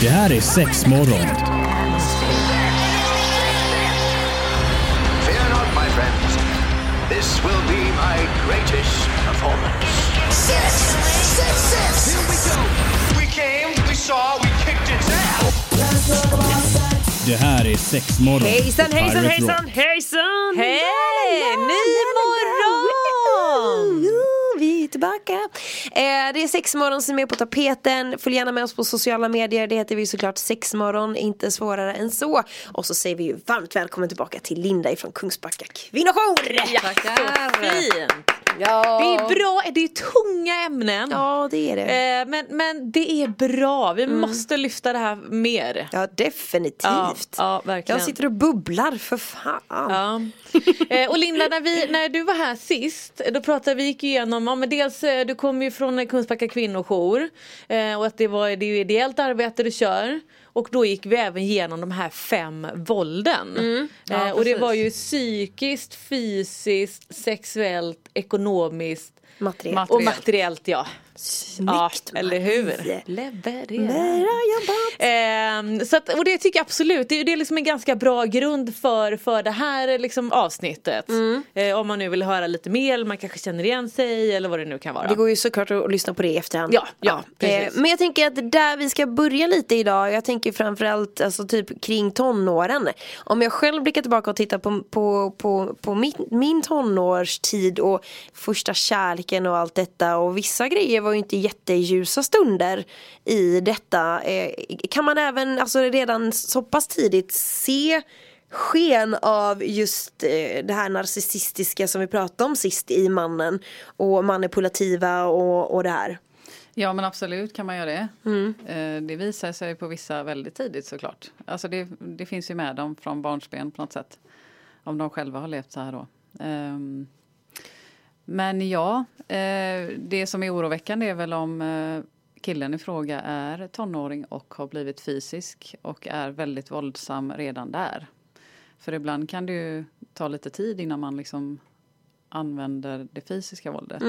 Det här är sex morgon. Fear not, my friends. This will be my greatest performance. Six, six, six. Here we go. We came, we saw, we kicked its ass. Det här är sex morgon. Hejsan, hejsan, hejsan, hejsan! Hej! Ny morgon! Vi är tillbaka. Eh, det är sexmorgon som är på tapeten. Följ gärna med oss på sociala medier. Det heter vi såklart sexmorgon, inte svårare än så. Och så säger vi ju varmt välkommen tillbaka till Linda ifrån Kungsbacka kvinnojour. Så fint! Ja. Det är bra, det är tunga ämnen. Ja, det är det. Eh, men, men det är bra, vi måste lyfta det här mer. Ja, definitivt. Ja, ja, verkligen. Jag sitter och bubblar, för fan. Ja. Eh, och Linda, när, vi, när du var här sist, då pratade vi gick igenom, ja, men dels eh, du kommer ju från Kungsbacka kvinnojour eh, och att det, var, det är ju ideellt arbete du kör. Och då gick vi även igenom de här fem vålden. Ja, eh, och det var ju psykiskt, fysiskt, sexuellt, ekonomiskt Materiellt. och materiellt ja. Snyggt, ja eller hur? Leverera. Ehm, så att, och det tycker jag absolut, det, är- det är liksom en ganska bra grund för, för det här liksom avsnittet. Mm. Eh, om man nu vill höra lite mer man kanske känner igen sig eller vad det nu kan vara. Det går ju såklart att lyssna på det i efterhand. Ja, ja, precis. Eh, Men jag tänker att där vi ska börja lite idag, jag tänker framförallt alltså typ kring tonåren. Om jag själv blickar tillbaka och tittar på, på, på, på min, min tonårstid och första kärleken och allt detta och vissa grejer var ju inte jätteljusa stunder i detta. Eh, Kan man även alltså redan så pass tidigt se sken av just eh, det här narcissistiska som vi pratade om sist i mannen och manipulativa och, och det här. Ja men absolut kan man göra det. Eh, Det visar sig på vissa väldigt tidigt såklart. Alltså det, det finns ju med dem från barnsben på något sätt. Om de själva har levt så här då. Men ja, eh, det som är oroväckande är väl om eh, killen i fråga är tonåring och har blivit fysisk och är väldigt våldsam redan där. För ibland kan det ju ta lite tid innan man liksom använder det fysiska våldet.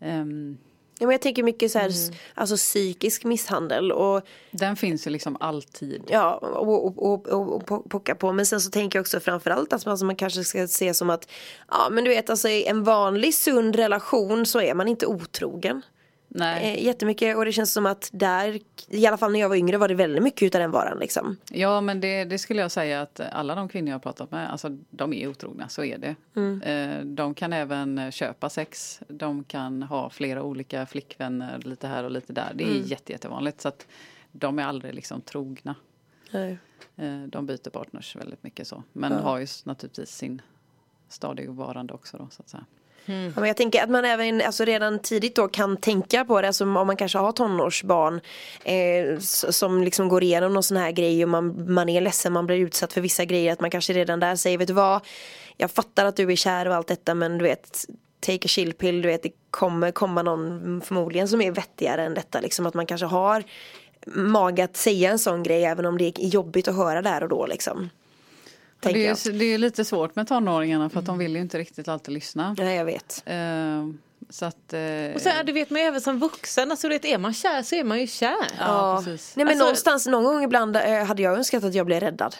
Ehm, Ja, men jag tänker mycket så här, s- alltså psykisk misshandel och Den finns ju liksom alltid. ja, och, och, och, och, och po- pocka på. Men sen så tänker jag också framförallt att man, man kanske ska se som att ja men du vet alltså i en vanlig sund relation så är man inte otrogen. Nej. Eh, jättemycket och det känns som att där, i alla fall när jag var yngre var det väldigt mycket utav den varan liksom. Ja, men det, det skulle jag säga att alla de kvinnor jag har pratat med, alltså de är otrogna, så är det. Eh, De kan även eh, köpa sex, de kan ha flera olika flickvänner lite här och lite där. Det är jätte, jättevanligt så att de är aldrig liksom trogna. Nej. De byter partners väldigt mycket så, men har ju naturligtvis sin stadigvarande också då så att säga. Mm. Ja, men jag tänker att man även alltså redan tidigt då kan tänka på det, alltså om man kanske har tonårsbarn eh, som liksom går igenom någon sån här grej och man, man är ledsen, man blir utsatt för vissa grejer, att man kanske redan där säger, vet du vad, jag fattar att du är kär och allt detta men du vet, take a chill pill, du vet det kommer komma någon förmodligen som är vettigare än detta, liksom att man kanske har mage att säga en sån grej även om det är jobbigt att höra där och då liksom. Det, jag. är, det är lite svårt med tonåringarna för att de vill ju inte riktigt alltid lyssna. Ja, jag vet. Eh, Så att... eh, Och sen, det vet man ju även som vuxen, alltså, du vet, är man kär så är man ju kär. Ja, precis. Nej men Alltså- någonstans, någon gång ibland eh, hade jag önskat att jag blev räddad.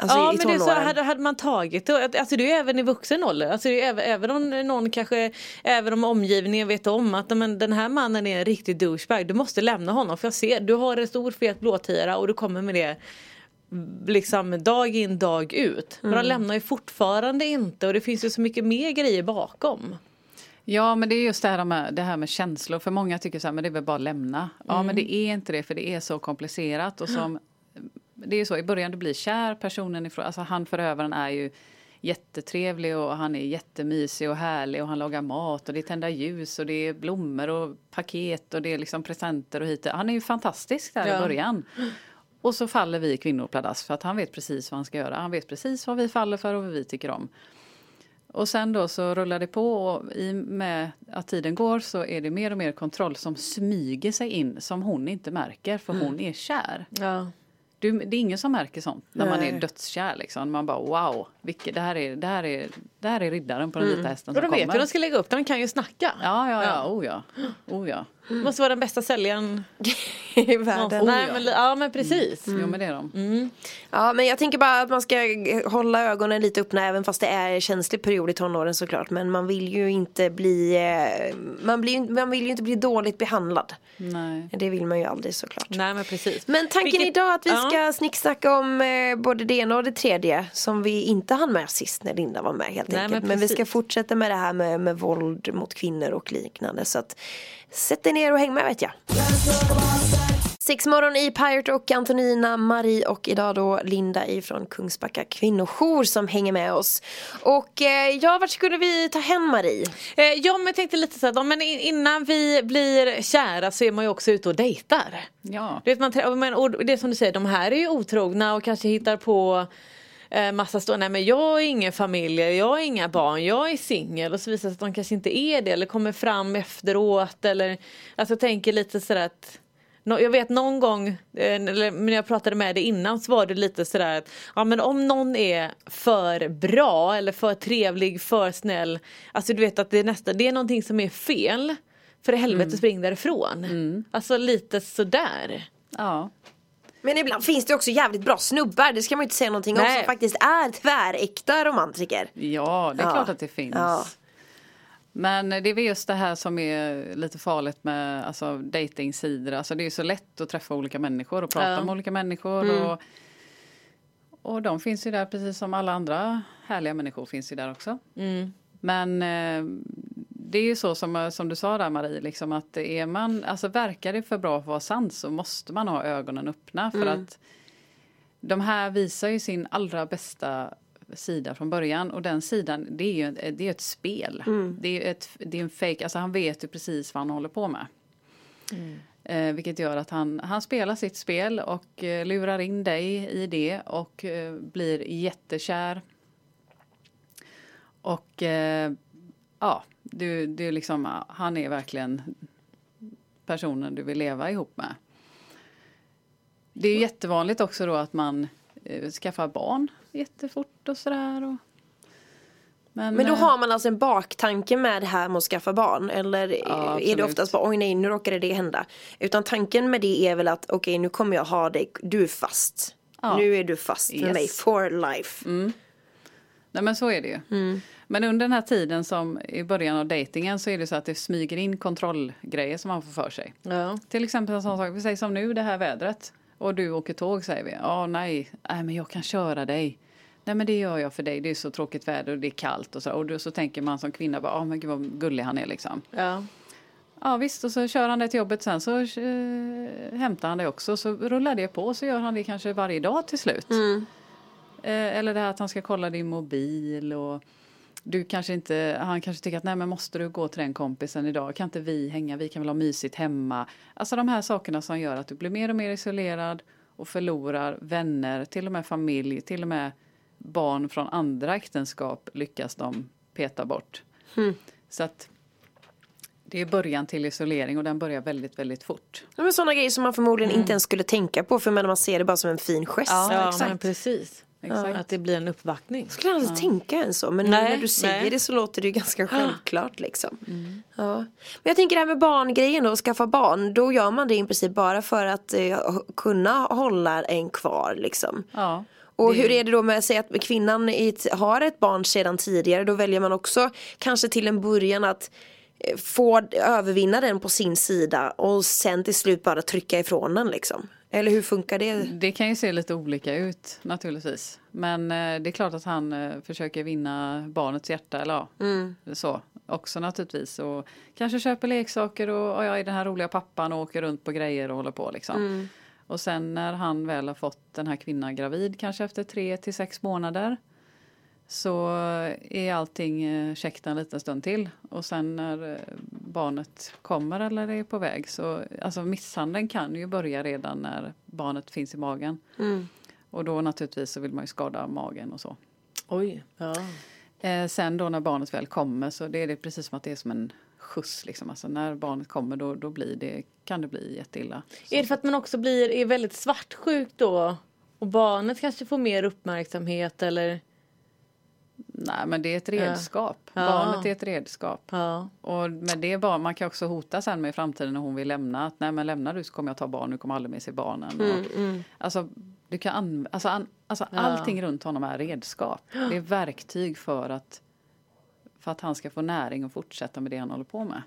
Alltså ja i, i men det är så, hade, hade man tagit det, alltså det är ju även i vuxen ålder, alltså det är, även, även om någon kanske, även om omgivningen vet om att men, den här mannen är en riktig douchebag, du måste lämna honom för jag ser, du har en stor fet blåtira och du kommer med det liksom dag in dag ut. Men de lämnar ju fortfarande inte och det finns ju så mycket mer grejer bakom. Ja, men det är just det här med, det här med känslor. För många tycker så här, men det är väl bara att lämna. Ja, men det är inte det, för det är så komplicerat. Och som, det är ju så, i början du blir kär, personen ifrån, alltså han förövaren är ju jättetrevlig och han är jättemysig och härlig och han lagar mat och det är tända ljus och det är blommor och paket och det är liksom presenter och hit. Han är ju fantastisk där Ja. i början. Och så faller vi kvinnor pladask för att han vet precis vad han ska göra. Han vet precis vad vi faller för och vad vi tycker om. Och sen då så rullar det på och i med att tiden går så är det mer och mer kontroll som smyger sig in som hon inte märker för hon är kär. Ja. Du, det är ingen som märker sånt när man Nej. är dödskär liksom. Man bara wow, vilket, det, här är, det här är det här är riddaren på den vita hästen Och som de vet kommer. hur de ska lägga upp den, kan ju snacka. Ja, ja, ja, Ja. oh ja. Oh ja. Måste vara den bästa säljaren. i världen. Nej, ja. men, ja men precis. Jo men det är de. Ja men jag tänker bara att man ska hålla ögonen lite öppna även fast det är en känslig period i tonåren såklart. Men man vill ju inte bli, eh, man, blir, man vill ju inte bli dåligt behandlad. Nej. Det vill man ju aldrig såklart. Nej men precis. Men tanken Vilket- idag att vi ja. ska snicksnacka om eh, både det ena och det tredje som vi inte hann med sist när Linda var med helt Nej, enkelt. men Men, vi ska fortsätta med det här med, med våld mot kvinnor och liknande. Så att sätt dig ner och häng med vet jag. Sex morgon i Pirate och Antonina, Marie och idag då Linda ifrån Kungsbacka kvinnojour som hänger med oss. Och eh, ja, vart skulle vi ta hen Marie? Eh, ja men jag tänkte lite så ja, men in- innan vi blir kära så är man ju också ute och dejtar. Ja. Du vet, man, och det är som du säger, de här är ju otrogna och kanske hittar på eh, massa stå, nej men jag har ingen familj, jag har inga barn, jag är singel och så visar det sig att de kanske inte är det eller kommer fram efteråt eller alltså jag tänker lite sådär att jag vet någon gång, eh, när jag pratade med dig innan så var det lite sådär att ja men om någon är för bra eller för trevlig, för snäll, alltså du vet att det är nästan, det är någonting som är fel. För i helvete spring därifrån. Alltså lite sådär. ja. Men ibland finns det också jävligt bra snubbar, det ska man ju inte säga någonting om, Nej. som faktiskt är tväräkta romantiker. Ja, det är Ja. klart att det finns. Ja. Men det är väl just det här som är lite farligt med alltså, datingsidor. Alltså, det är så lätt att träffa olika människor och prata Ja. med olika människor. Och, och de finns ju där precis som alla andra härliga människor finns ju där också. Men eh, det är ju så som, som du sa där Marie, liksom att är man, alltså verkar det för bra för att vara sant så måste man ha ögonen öppna för att de här visar ju sin allra bästa sida från början och den sidan det är ju det är ett spel. Det är, ett, det är en fake, alltså han vet ju precis vad han håller på med. Eh, vilket gör att han, han spelar sitt spel och eh, lurar in dig i det och eh, blir jättekär. Och eh, ja, du, du liksom, han är verkligen personen du vill leva ihop med. Det är ju jättevanligt också då att man eh, skaffar barn jättefort och sådär. Och, Men då eh, har man alltså en baktanke med det här med att skaffa barn? Eller Ja, är det oftast bara oj nej nu råkade det hända? Utan tanken med det är väl att okej nu kommer jag ha dig, du är fast. Ja. Nu är du fast med Yes. mig for life. Nej men så är det ju. Mm. Men under den här tiden som i början av dejtingen så är det så att det smyger in kontrollgrejer som man får för sig. Ja. Till exempel en sån sak, vi säger som nu det här vädret. Och du åker tåg säger vi. Ja nej, nej men jag kan köra dig. Nej men det gör jag för dig, det är så tråkigt väder och det är kallt och så. Och då så tänker man som kvinna bara, ja men gud vad gullig han är liksom. Ja. Ja visst, och så kör han dig till jobbet sen så eh, hämtar han dig också. Så rullar det på så gör han det kanske varje dag till slut. Eh, eller det här att han ska kolla din mobil och du kanske inte, han kanske tycker att nej men måste du gå till den kompisen idag? Kan inte vi hänga? Vi kan väl ha mysigt hemma? Alltså de här sakerna som gör att du blir mer och mer isolerad och förlorar vänner, till och med familj, till och med barn från andra äktenskap lyckas de peta bort. Så att det är början till isolering och den börjar väldigt, väldigt fort. Det är sådana grejer som man förmodligen inte ens skulle tänka på för men man ser det bara som en fin gest. Ja, Ja, exakt. men precis. Exakt. Att det blir en uppvaktning. skulle aldrig tänka en så men nu Nej, när du säger nej. det så låter det ju ganska självklart liksom. Ja. Men jag tänker det här med barngrejen då, att skaffa barn. Då gör man det i princip bara för att eh, kunna hålla en kvar liksom. Ja. Och hur är det då med att säga att kvinnan har ett barn sedan tidigare. Då väljer man också kanske till en början att eh, få övervinna den på sin sida och sen till slut bara trycka ifrån den liksom. Eller hur funkar det? Det kan ju se lite olika ut naturligtvis. Men eh, det är klart att han eh, försöker vinna barnets hjärta eller ja, så också naturligtvis. Och kanske köper leksaker och, och jag är den här roliga pappan och åker runt på grejer och håller på liksom. Och sen när han väl har fått den här kvinnan gravid, kanske efter tre till sex månader. Så är allting eh, käckt en liten stund till. Och sen när eh, barnet kommer eller är på väg så, alltså misshandeln kan ju börja redan när barnet finns i magen. Och då naturligtvis så vill man ju skada magen och så. Oj. Ja. Eh, sen då när barnet väl kommer så det är det precis som att det är som en skjuts liksom. Alltså när barnet kommer då, då blir det, kan det bli jätteilla. Så. Är det för att man också blir, är väldigt svartsjuk då? Och barnet kanske får mer uppmärksamhet eller? Nej men det är ett redskap. Ja. Barnet är ett redskap. Ja. Och med det barn, man kan också hota sen med i framtiden när hon vill lämna. Att nej men lämnar du så kommer jag ta barn, nu kommer aldrig mer se barnen. och, Alltså, du kan anv- alltså, an, alltså allting runt honom är redskap. Det är verktyg för att, för att han ska få näring och fortsätta med det han håller på med.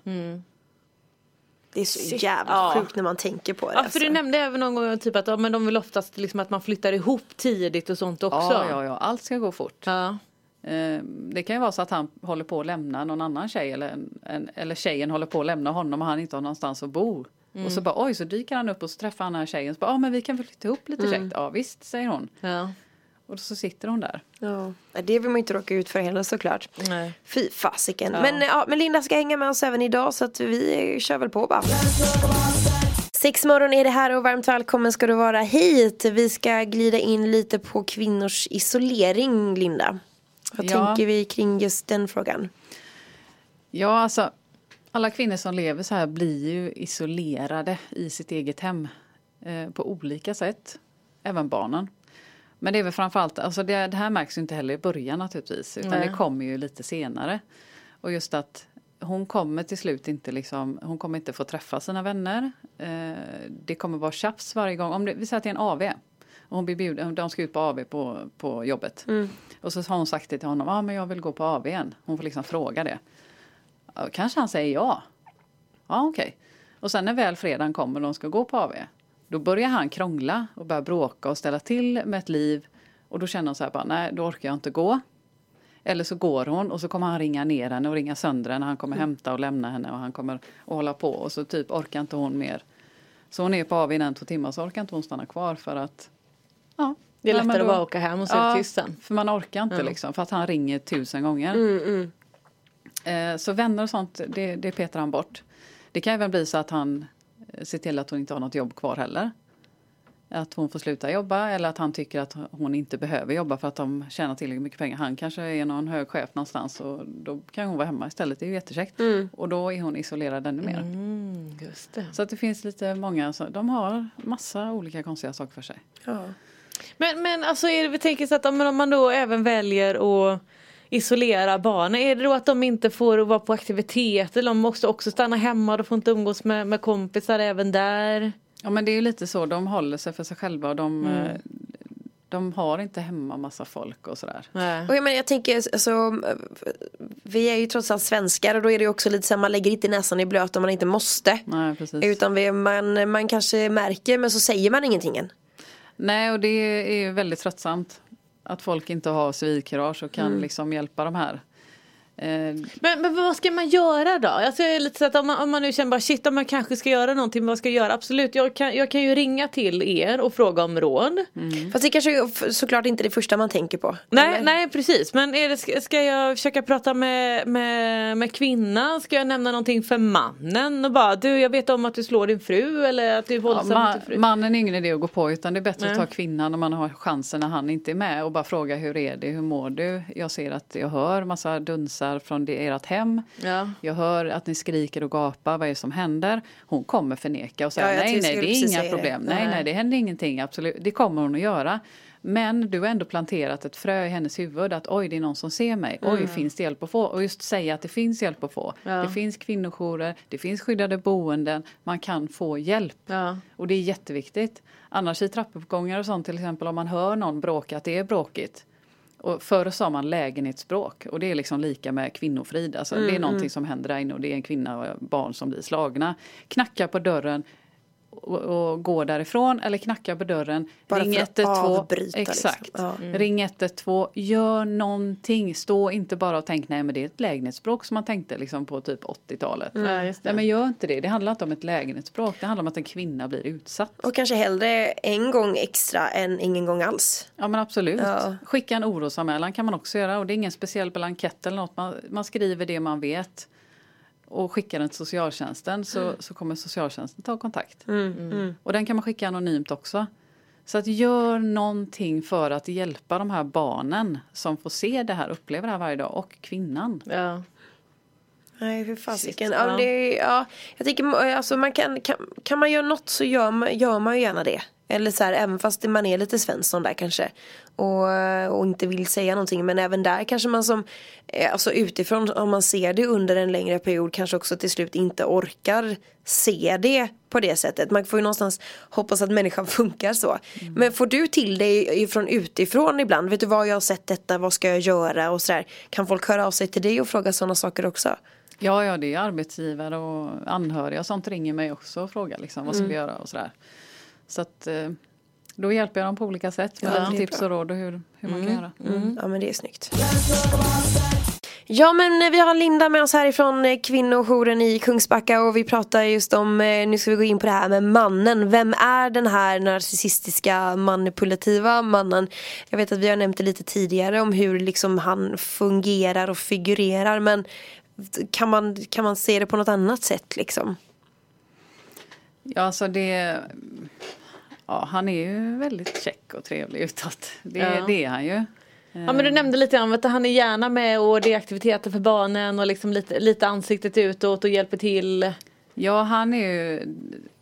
Det är så jävla Ja. sjukt när man tänker på det. Ja för du alltså. nämnde även någon gång typ att ja, men de vill oftast liksom att man flyttar ihop tidigt och sånt också. Ja, ja, ja, allt ska gå fort. Ja. Eh, Det kan ju vara så att han håller på att lämna någon annan tjej eller, en, eller tjejen håller på att lämna honom och han inte har någonstans att bo. Och så bara oj så dyker han upp och så träffar han den här tjejen. Så bara, ja men vi kan väl flytta ihop lite käckt. Ja visst säger hon. Ja. Och så sitter hon där. Ja. Det vill man inte råka ut för heller såklart. Nej. Fy fasiken. Men, ja, men Linda ska hänga med oss även idag så att vi kör väl på bara. Sex morgon är det här och varmt välkommen ska du vara hit. Vi ska glida in lite på kvinnors isolering, Linda. Vad Ja. tänker vi kring just den frågan? Ja alltså alla kvinnor som lever så här blir ju isolerade i sitt eget hem. Eh, på olika sätt. Även barnen. Men det är väl framförallt, alltså det, det här märks inte heller i början naturligtvis. Utan Nej. det kommer ju lite senare. Och just att hon kommer till slut inte liksom, hon kommer inte få träffa sina vänner. Eh, det kommer vara tjafs varje gång. Om det, vi säger att det är en AV. Och hon blir bjuden, de ska ut på AV på, på jobbet. Och så har hon sagt det till honom, ja ah, men jag vill gå på AV igen. Hon får liksom fråga det. Kanske han säger ja. Ja okej. Och sen när väl fredagen kommer och de ska gå på AV. Då börjar han krångla och börjar bråka och ställa till med ett liv. Och då känner hon så här bara, nej då orkar jag inte gå. Eller så går hon och så kommer han ringa ner henne och ringa sönder henne. Han kommer hämta och lämna henne och han kommer att hålla på. Och så typ orkar inte hon mer. Så hon är på i en två timmar så orkar inte hon stanna kvar för att ja, Det är lättare då- att bara åka hem och så det tyst sen. för man orkar inte liksom för att han ringer tusen gånger. Eh, så vänner och sånt, det, det petar han bort. Det kan även bli så att han eh, ser till att hon inte har något jobb kvar heller. Att hon får sluta jobba eller att han tycker att hon inte behöver jobba för att de tjänar tillräckligt mycket pengar. Han kanske är någon hög chef någonstans och då kan hon vara hemma istället. Det är ju jättekäckt. Och då är hon isolerad ännu mer. Mm. Så att det finns lite många, så, de har massa olika konstiga saker för sig. Ja. Men, men alltså är det, vi tänker så att om man då även väljer att isolera barnen, är det då att de inte får vara på aktiviteter eller de måste också stanna hemma och de får inte umgås med, med kompisar även där? Ja men det är ju lite så, de håller sig för sig själva och de, eh, de har inte hemma massa folk och sådär. Nej. Och jag, menar, jag tänker, alltså, vi är ju trots allt svenskar och då är det ju också lite så här, man lägger inte näsan i blöt om man inte måste. Nej precis. Utan vi, man, man kanske märker men så säger man ingenting än. Nej och det är väldigt tröttsamt. Att folk inte har civilkurage och kan liksom hjälpa de här. Eh, Men, men vad ska man göra då? Alltså jag är lite så att om man, om man nu känner bara shit om man kanske ska göra någonting, vad ska jag göra? Absolut, jag kan, jag kan ju ringa till er och fråga om råd. Fast det kanske är såklart inte det första man tänker på. Nej, Eller? nej precis. Men är det, ska, ska jag försöka prata med, med, med kvinnan? Ska jag nämna någonting för mannen? Och bara du jag vet om att du slår din fru eller att du är ja, våldsam mot din fru. mannen är ingen idé att gå på utan det är bättre Nej. att ta kvinnan om man har chansen när han inte är med och bara fråga hur är det, hur mår du? Jag ser att jag hör massa dunsar från det, ert hem. Ja. Jag hör att ni skriker och gapar, vad är det som händer? Hon kommer förneka och säga Ja, nej, nej, det är inga problem. Nej, Nej. det händer ingenting, absolut. Det kommer hon att göra. Men du har ändå planterat ett frö i hennes huvud att oj, det är någon som ser mig. Oj, finns det hjälp att få? Och just säga att det finns hjälp att få. Ja. Det finns kvinnojourer, det finns skyddade boenden, man kan få hjälp. Ja. Och det är jätteviktigt. Annars i trappuppgångar och sånt till exempel om man hör någon bråka att det är bråkigt. Och förr sa man lägenhetsbråk och det är liksom lika med kvinnofrid. Alltså Mm, det är någonting som händer där inne och det är en kvinna och barn som blir slagna. Knacka på dörren och, och gå därifrån eller knacka på dörren. Bara ring för att 112. avbryta, liksom. Exakt. Ja. Ring 112. Gör någonting. Stå inte bara och tänk nej men det är ett lägenhetsbråk som man tänkte liksom på typ 80-talet. Ja, just det. Nej men gör inte det. Det handlar inte om ett lägenhetsbråk. Det handlar om att en kvinna blir utsatt. Och kanske hellre en gång extra än ingen gång alls. Ja men absolut. Ja. Skicka en orosanmälan kan man också göra och det är ingen speciell blankett eller något. Man, man skriver det man vet och skickar den till socialtjänsten så, så kommer socialtjänsten ta kontakt. Och den kan man skicka anonymt också. Så att gör någonting för att hjälpa de här barnen som får se det här, upplever det här varje dag och kvinnan. Ja. Nej för fasiken. Ja, ja. det, ja, jag tänker alltså man kan, kan, kan man göra något så gör man, gör man ju gärna det. Eller så här, även fast man är lite Svensson där kanske. Och, och inte vill säga någonting. Men även där kanske man som, eh, alltså utifrån om man ser det under en längre period kanske också till slut inte orkar se det på det sättet. Man får ju någonstans hoppas att människan funkar så. Mm. Men får du till dig från utifrån ibland? Vet du vad jag har sett detta, vad ska jag göra och sådär. Kan folk höra av sig till dig och fråga sådana saker också? Ja, ja, det är arbetsgivare och anhöriga och sånt ringer mig också och frågar liksom, vad ska Mm. vi göra och sådär. Så att eh, då hjälper jag dem på olika sätt med Ja, lite tips bra. och råd och hur, hur man kan göra. Mm. Ja men det är snyggt. Ja men vi har Linda med oss härifrån eh, kvinnojouren i Kungsbacka och vi pratar just om, eh, nu ska vi gå in på det här med mannen. Vem är den här narcissistiska manipulativa mannen? Jag vet att vi har nämnt det lite tidigare om hur liksom han fungerar och figurerar men kan man, kan man se det på något annat sätt liksom? Ja, alltså det... Ja, han är ju väldigt check och trevlig utåt. Det, Ja. det är han ju. Ja men du nämnde lite om att han är gärna med och det är aktiviteter för barnen och liksom lite, lite ansiktet utåt och hjälper till. Ja, han är ju,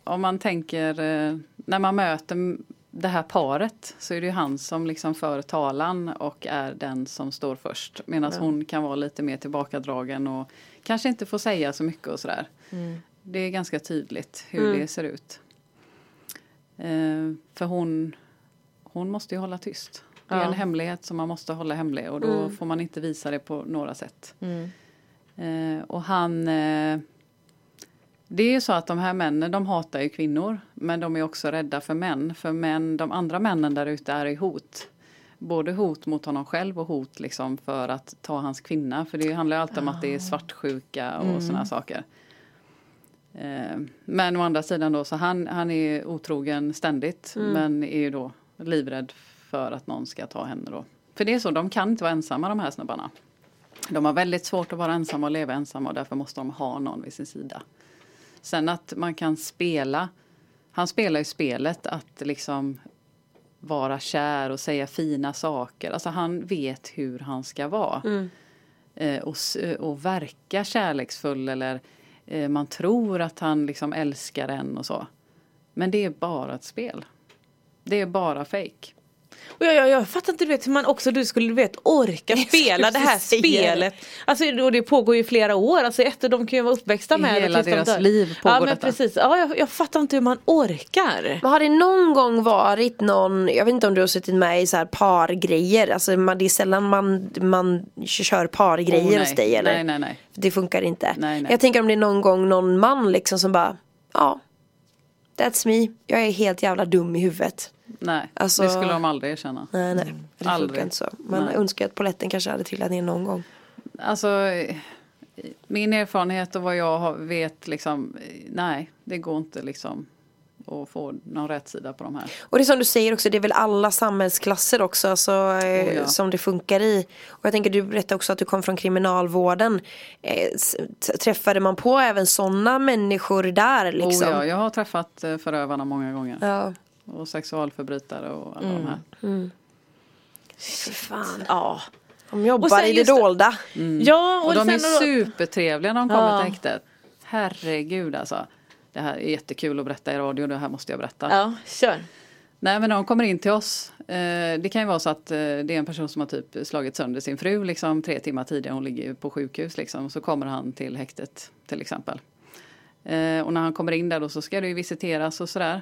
om man tänker, eh, när man möter det här paret så är det ju han som liksom för talan och är den som står först. Medan hon kan vara lite mer tillbakadragen och kanske inte får säga så mycket och sådär. Det är ganska tydligt hur det ser ut. Eh, för hon, hon måste ju hålla tyst. Det är Ja. en hemlighet som man måste hålla hemlig och då får man inte visa det på några sätt. Eh, och han eh, det är ju så att de här männen de hatar ju kvinnor men de är också rädda för män. För män, de andra männen där ute är i hot. Både hot mot honom själv och hot liksom för att ta hans kvinna. För det handlar ju alltid om att det är svartsjuka och Mm. sådana saker. Eh, men å andra sidan då så han, han är otrogen ständigt Mm. men är ju då livrädd för att någon ska ta henne då. För det är så, de kan inte vara ensamma de här snubbarna. De har väldigt svårt att vara ensamma och leva ensamma och därför måste de ha någon vid sin sida. Sen att man kan spela, han spelar ju spelet att liksom vara kär och säga fina saker. Alltså han vet hur han ska vara. Eh, och, och verka kärleksfull eller Eh, man tror att han liksom älskar en och så. Men det är bara ett spel. Det är bara fake. Och jag, jag, jag fattar inte du vet hur man också du skulle du vet orka spela det här det. spelet. Alltså och det pågår ju flera år. Alltså ett de kan ju vara uppväxta med det hela tills de deras dör. liv pågår Ja men detta. precis. Ja, jag, jag fattar inte hur man orkar. Men har det någon gång varit någon, jag vet inte om du har suttit med i så här pargrejer, alltså man, det är sällan man, man kör pargrejer Oh, nej. hos dig eller? Nej, nej, nej. Det funkar inte. Nej, nej. Jag tänker om det är någon gång någon man liksom som bara, ja, that's me, jag är helt jävla dum i huvudet. Nej, Alltså- det skulle de aldrig erkänna. Nej nej, det Aldrig. funkar inte så. Man Nej. önskar att poletten kanske hade trillat ner någon gång. Alltså, min erfarenhet och vad jag vet, liksom, nej, det går inte liksom att få någon rätt sida på de här. Och det är som du säger också, det är väl alla samhällsklasser också alltså, eh, Oh ja. som det funkar i. Och jag tänker du berättade också att du kom från kriminalvården. Eh, träffade man på även sådana människor där liksom? Oh, ja, jag har träffat eh, förövarna många gånger. ja. Och sexualförbrytare och alla de här. Fy fan. Ja. De jobbar i det dolda. Ja och, Och de är sen, supertrevliga när de kommer Ja. till häktet. Herregud alltså. Det här är jättekul att berätta i radio, det här måste jag berätta. Ja, kör. Nej men när de kommer in till oss. Eh, det kan ju vara så att eh, det är en person som har typ slagit sönder sin fru liksom tre timmar tidigare. Hon ligger på sjukhus liksom. Så kommer han till häktet till exempel. Eh, och när han kommer in där då så ska det ju visiteras och sådär.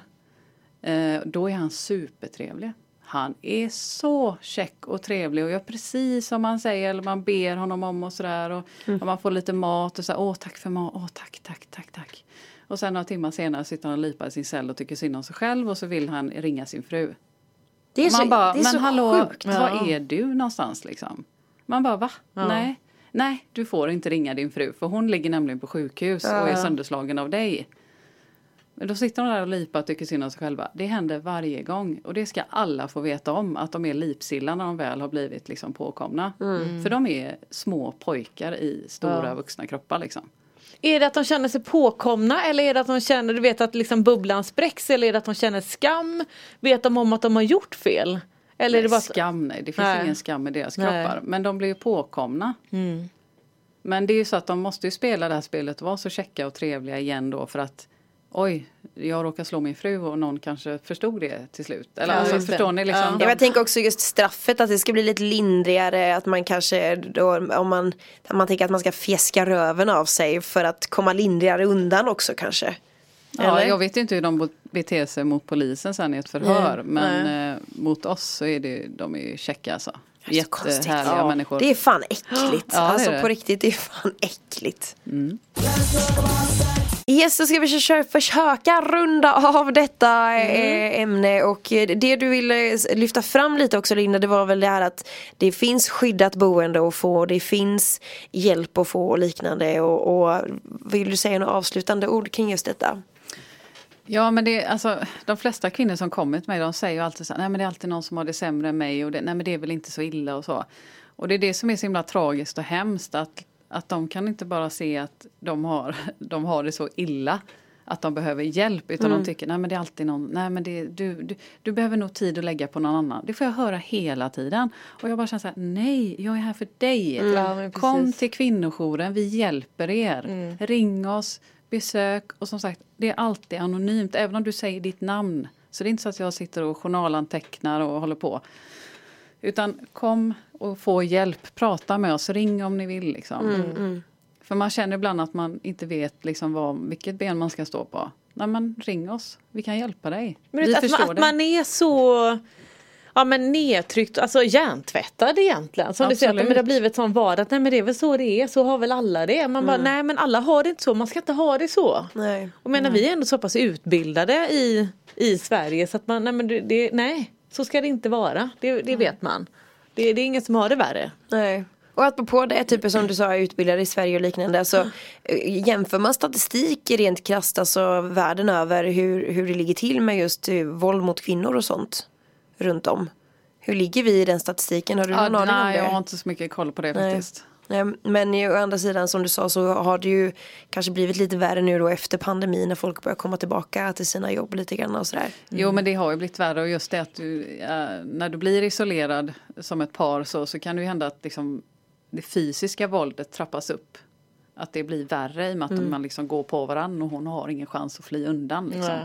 Eh, då är han supertrevlig. Han är så check och trevlig och gör precis som man säger eller man ber honom om och sådär. Och, och man får lite mat och så åh tack för mat, åh tack, tack, tack, tack. Och sen några timmar senare sitter han och lipar i sin cell och tycker synd om sig själv och så vill han ringa sin fru. Det är man så, bara, det är men så hallå, sjukt. var är du någonstans liksom? Man bara, va? Nej. Nej, du får inte ringa din fru för hon ligger nämligen på sjukhus och är sönderslagen av dig. Men då sitter de där och lipar och tycker synd om sig själva. Det händer varje gång och det ska alla få veta om att de är lipsilla när de väl har blivit liksom påkomna. För de är små pojkar i stora vuxna kroppar liksom. Är det att de känner sig påkomna eller är det att de känner, du vet att liksom bubblan spräcks eller är det att de känner skam? Vet de om att de har gjort fel? Eller är det bara Skam, nej. Det finns Nej. ingen skam i deras Nej. kroppar. Men de blir ju påkomna. Men det är ju så att de måste ju spela det här spelet och vara så checka och trevliga igen då för att oj, jag råkar slå min fru och någon kanske förstod det till slut. Eller Ja, alltså, förstår ni liksom? Ja. De- jag tänker också just straffet att det ska bli lite lindrigare att man kanske då om man, man tänker att man ska fjäska röven av sig för att komma lindrigare undan också kanske. Ja, Eller? jag vet inte hur de beter sig mot polisen sen i ett förhör. men eh, mot oss så är det, de är ju käcka alltså. Jättehärliga Ja, människor. Det är fan äckligt. Ja, det är alltså det. på riktigt, det är fan äckligt. Mm. Yes, så ska vi försöka, försöka runda av detta Mm. eh, ämne och eh, det du ville lyfta fram lite också Linda det var väl det här att det finns skyddat boende att få, det finns hjälp att få och liknande och, och vill du säga några avslutande ord kring just detta? Ja men det, alltså, de flesta kvinnor som kommer till mig de säger ju alltid så här, nej men det är alltid någon som har det sämre än mig och det, nej men det är väl inte så illa och så. Och det är det som är så himla tragiskt och hemskt att, att de kan inte bara se att de har, de har det så illa att de behöver hjälp utan de tycker nej men det är alltid någon, nej men det, du, du, du behöver nog tid att lägga på någon annan. Det får jag höra hela tiden. Och jag bara känner så här, nej jag är här för dig. Men Kom till kvinnojouren, vi hjälper er. Ring oss, besök och som sagt det är alltid anonymt även om du säger ditt namn. Så det är inte så att jag sitter och journalantecknar och håller på. Utan kom och få hjälp, prata med oss, ring om ni vill. Liksom. För man känner ibland att man inte vet liksom vad, vilket ben man ska stå på. Nej men ring oss, vi kan hjälpa dig. Men vi att, förstår man, att man är så Ja men nedtryckt, alltså hjärntvättad egentligen. Som du säger, att Absolut. men det har blivit sån vardag att nej men det är väl så det är, så har väl alla det. Man bara nej men alla har det inte så, man ska inte ha det så. Nej. Och menar vi är ändå så pass utbildade i, i Sverige så att man, nej men det, nej så ska det inte vara. Det, det vet man. Det, det är ingen som har det värre. Nej. Och apropå det, typ som du sa, utbildade i Sverige och liknande. Alltså, jämför man statistik rent krasst, alltså världen över hur, hur det ligger till med just eh, våld mot kvinnor och sånt runt om. Hur ligger vi i den statistiken? Har du Ja, någon aning om nej, det? jag har inte så mycket koll på det Nej. faktiskt. Men å andra sidan som du sa så har det ju kanske blivit lite värre nu då efter pandemin när folk börjar komma tillbaka till sina jobb lite grann och sådär. Jo men det har ju blivit värre och just det att du, när du blir isolerad som ett par så, så kan det ju hända att liksom, det fysiska våldet trappas upp. Att det blir värre i och med att man liksom går på varandra och hon har ingen chans att fly undan. Liksom.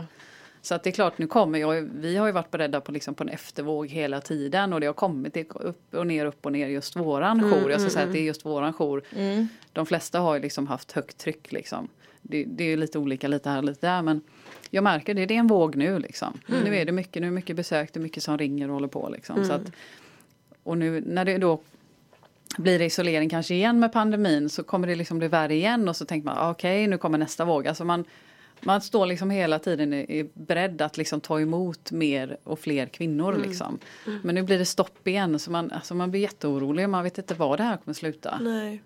Så att det är klart, nu kommer jag, vi har ju varit beredda på, liksom, på en eftervåg hela tiden och det har kommit det upp och ner, upp och ner just våran jour. Jag ska säga att det är just våran jour. De flesta har ju liksom haft högt tryck liksom. Det, det är ju lite olika lite här och lite där men jag märker det, det är en våg nu liksom. Nu är det mycket, nu är mycket besök, det är mycket som ringer och håller på liksom. Så att, och nu när det då blir det isolering kanske igen med pandemin så kommer det liksom bli värre igen och så tänker man ah, okej nu kommer nästa våg. Alltså man, man står liksom hela tiden i- i beredd att liksom ta emot mer och fler kvinnor. Liksom. Men nu blir det stopp igen så man, alltså man blir jätteorolig. Man vet inte var det här kommer sluta. Nej.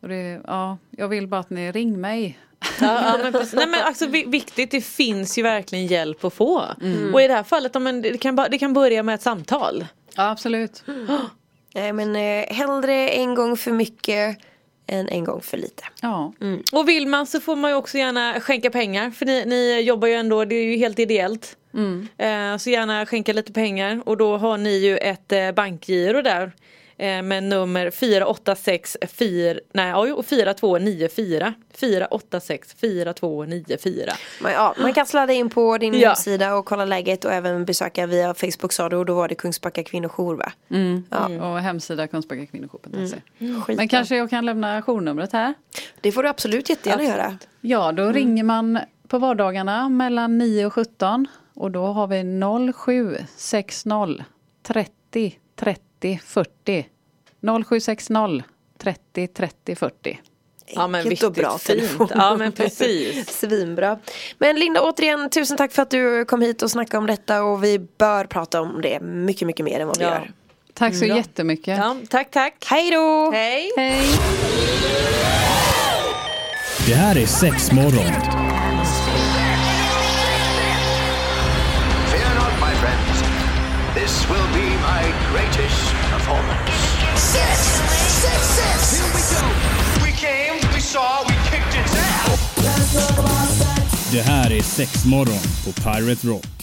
Och det, ja, jag vill bara att ni ring mig. Ja, ja, men. Nej, men alltså, vi- viktigt, det finns ju verkligen hjälp att få. Mm. Och i det här fallet, men det, kan, bara- det kan börja med ett samtal. Ja absolut. Nej men eh, hellre en gång för mycket än en gång för lite. Ja. Och vill man så får man ju också gärna skänka pengar. För ni, ni jobbar ju ändå, det är ju helt ideellt. Eh, så gärna skänka lite pengar. Och då har ni ju ett eh, bankgiro där. Eh, med nummer 4864, nej ja, jo, 4294. 486 4294. Men, ja, man kan sladda in på din Ja. hemsida och kolla läget och även besöka via Facebook sa du och då var det Kungsbacka kvinnojour va? Ja. Och hemsida kungsbackakvinnojour.se. Skitbra. Men kanske jag kan lämna journumret här. Det får du absolut jättegärna göra. Ja, då ringer man på vardagarna mellan 9 och 17 och då har vi 0760 30 30 40. 0760 30 30 40. Ja men Enkelt och viktigt, bra fint. Ja men precis. Svinbra. Men Linda återigen tusen tack för att du kom hit och snackade om detta och vi bör prata om det mycket mycket mer än vad vi Ja. gör. Tack så Ja. jättemycket. Ja, tack tack. Hej då! Hej. Hej! Det här är sex morgon. Fear not, my friends. This will be greatest performance. Six, six, six. Here we go. We came, we saw, we kicked it down. Det här är sex morgon på Pirate Rock.